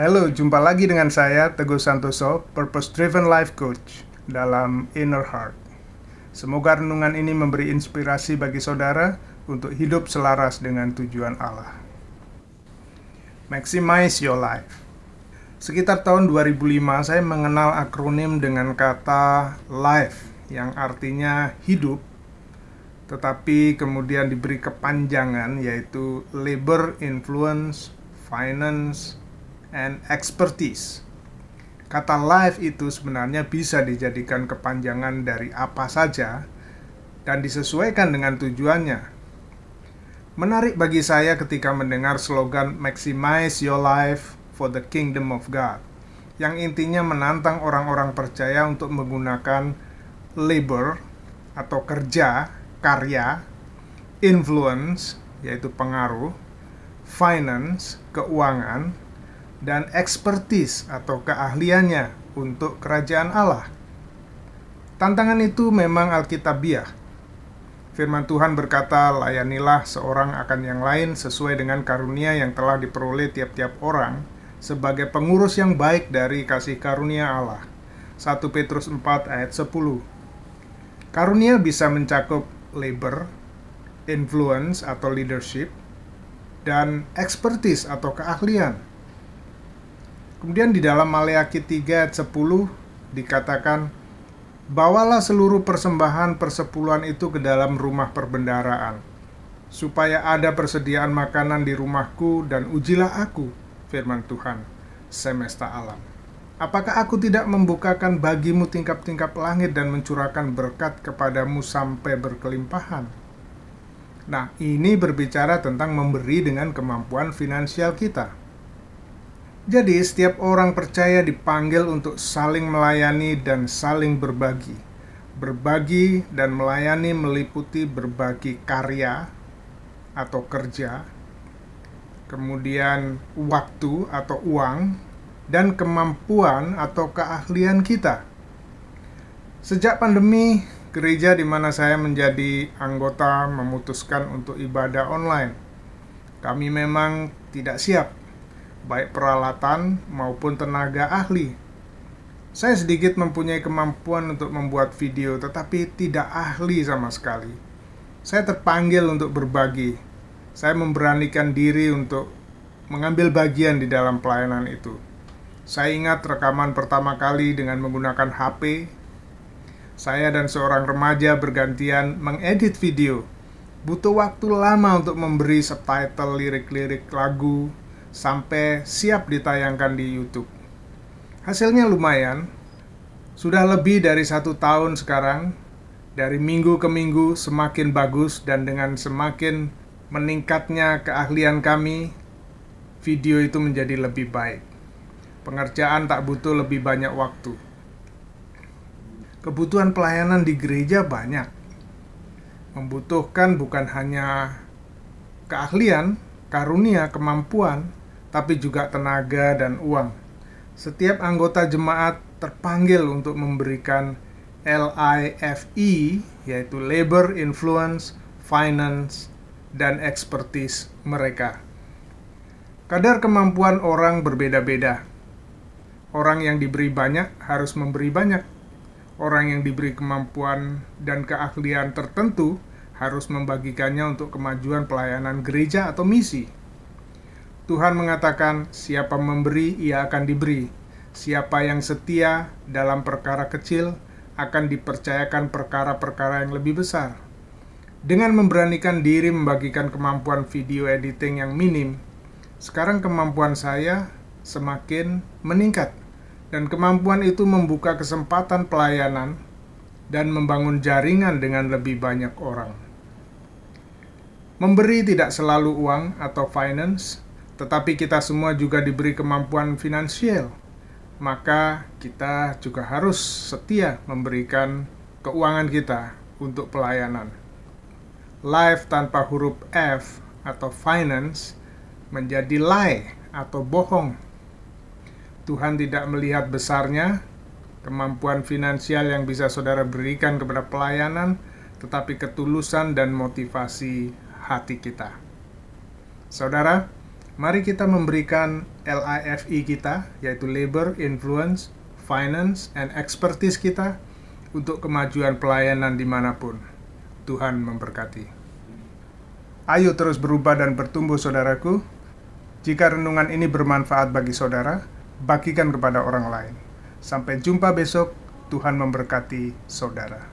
Halo, jumpa lagi dengan saya Teguh Santoso, Purpose Driven Life Coach dalam Inner Heart. Semoga renungan ini memberi inspirasi bagi saudara untuk hidup selaras dengan tujuan Allah. Maximize your life. Sekitar tahun 2005 saya mengenal akronim dengan kata life yang artinya hidup tetapi kemudian diberi kepanjangan yaitu labor, influence, finance, and expertise. Kata life itu sebenarnya bisa dijadikan kepanjangan dari apa saja dan disesuaikan dengan tujuannya. Menarik bagi saya ketika mendengar slogan maximize your life for the kingdom of God yang intinya menantang orang-orang percaya untuk menggunakan labor atau kerja karya, influence, yaitu pengaruh, finance, keuangan, dan expertise atau keahliannya untuk kerajaan Allah. Tantangan itu memang alkitabiah. Firman Tuhan berkata, "Layanilah seorang akan yang lain sesuai dengan karunia yang telah diperoleh tiap-tiap orang sebagai pengurus yang baik dari kasih karunia Allah." 1 Petrus 4 ayat 10. Karunia bisa mencakup labor, influence atau leadership, dan expertise atau keahlian. Kemudian di dalam Maleakhi 3 ayat 10 dikatakan, Bawalah seluruh persembahan persepuluhan itu ke dalam rumah perbendaraan, supaya ada persediaan makanan di rumahku dan ujilah aku, firman Tuhan, semesta alam. Apakah aku tidak membukakan bagimu tingkap-tingkap langit dan mencurahkan berkat kepadamu sampai berkelimpahan? Nah, ini berbicara tentang memberi dengan kemampuan finansial kita. Jadi, setiap orang percaya dipanggil untuk saling melayani dan saling berbagi. Berbagi dan melayani meliputi berbagi karya atau kerja, kemudian waktu atau uang, dan kemampuan atau keahlian kita. Sejak pandemi, gereja di mana saya menjadi anggota memutuskan untuk ibadah online. Kami memang tidak siap, baik peralatan maupun tenaga ahli. Saya sedikit mempunyai kemampuan untuk membuat video, tetapi tidak ahli sama sekali. Saya terpanggil untuk berbagi. Saya memberanikan diri untuk mengambil bagian di dalam pelayanan itu saya ingat rekaman pertama kali dengan menggunakan HP. Saya dan seorang remaja bergantian mengedit video. Butuh waktu lama untuk memberi subtitle lirik-lirik lagu sampai siap ditayangkan di YouTube. Hasilnya lumayan. Sudah lebih dari satu tahun sekarang. Dari minggu ke minggu semakin bagus dan dengan semakin meningkatnya keahlian kami, video itu menjadi lebih baik. Pengerjaan tak butuh lebih banyak waktu. Kebutuhan pelayanan di gereja banyak. Membutuhkan bukan hanya keahlian, karunia, kemampuan, tapi juga tenaga dan uang. Setiap anggota jemaat terpanggil untuk memberikan LIFE, yaitu Labor, Influence, Finance, dan Expertise mereka. Kadar kemampuan orang berbeda-beda. Orang yang diberi banyak harus memberi banyak. Orang yang diberi kemampuan dan keahlian tertentu harus membagikannya untuk kemajuan pelayanan gereja atau misi. Tuhan mengatakan, "Siapa memberi, ia akan diberi. Siapa yang setia dalam perkara kecil akan dipercayakan perkara-perkara yang lebih besar." Dengan memberanikan diri membagikan kemampuan video editing yang minim, sekarang kemampuan saya semakin meningkat dan kemampuan itu membuka kesempatan pelayanan dan membangun jaringan dengan lebih banyak orang. Memberi tidak selalu uang atau finance, tetapi kita semua juga diberi kemampuan finansial. Maka kita juga harus setia memberikan keuangan kita untuk pelayanan. Life tanpa huruf F atau finance menjadi lie atau bohong Tuhan tidak melihat besarnya kemampuan finansial yang bisa saudara berikan kepada pelayanan, tetapi ketulusan dan motivasi hati kita. Saudara, Mari kita memberikan LIFE kita, yaitu Labor, Influence, Finance, and Expertise kita untuk kemajuan pelayanan di mana pun. Tuhan memberkati. Ayo terus berubah dan bertumbuh saudaraku. Jika renungan ini bermanfaat bagi saudara, bagikan kepada orang lain. Sampai jumpa besok, Tuhan memberkati saudara.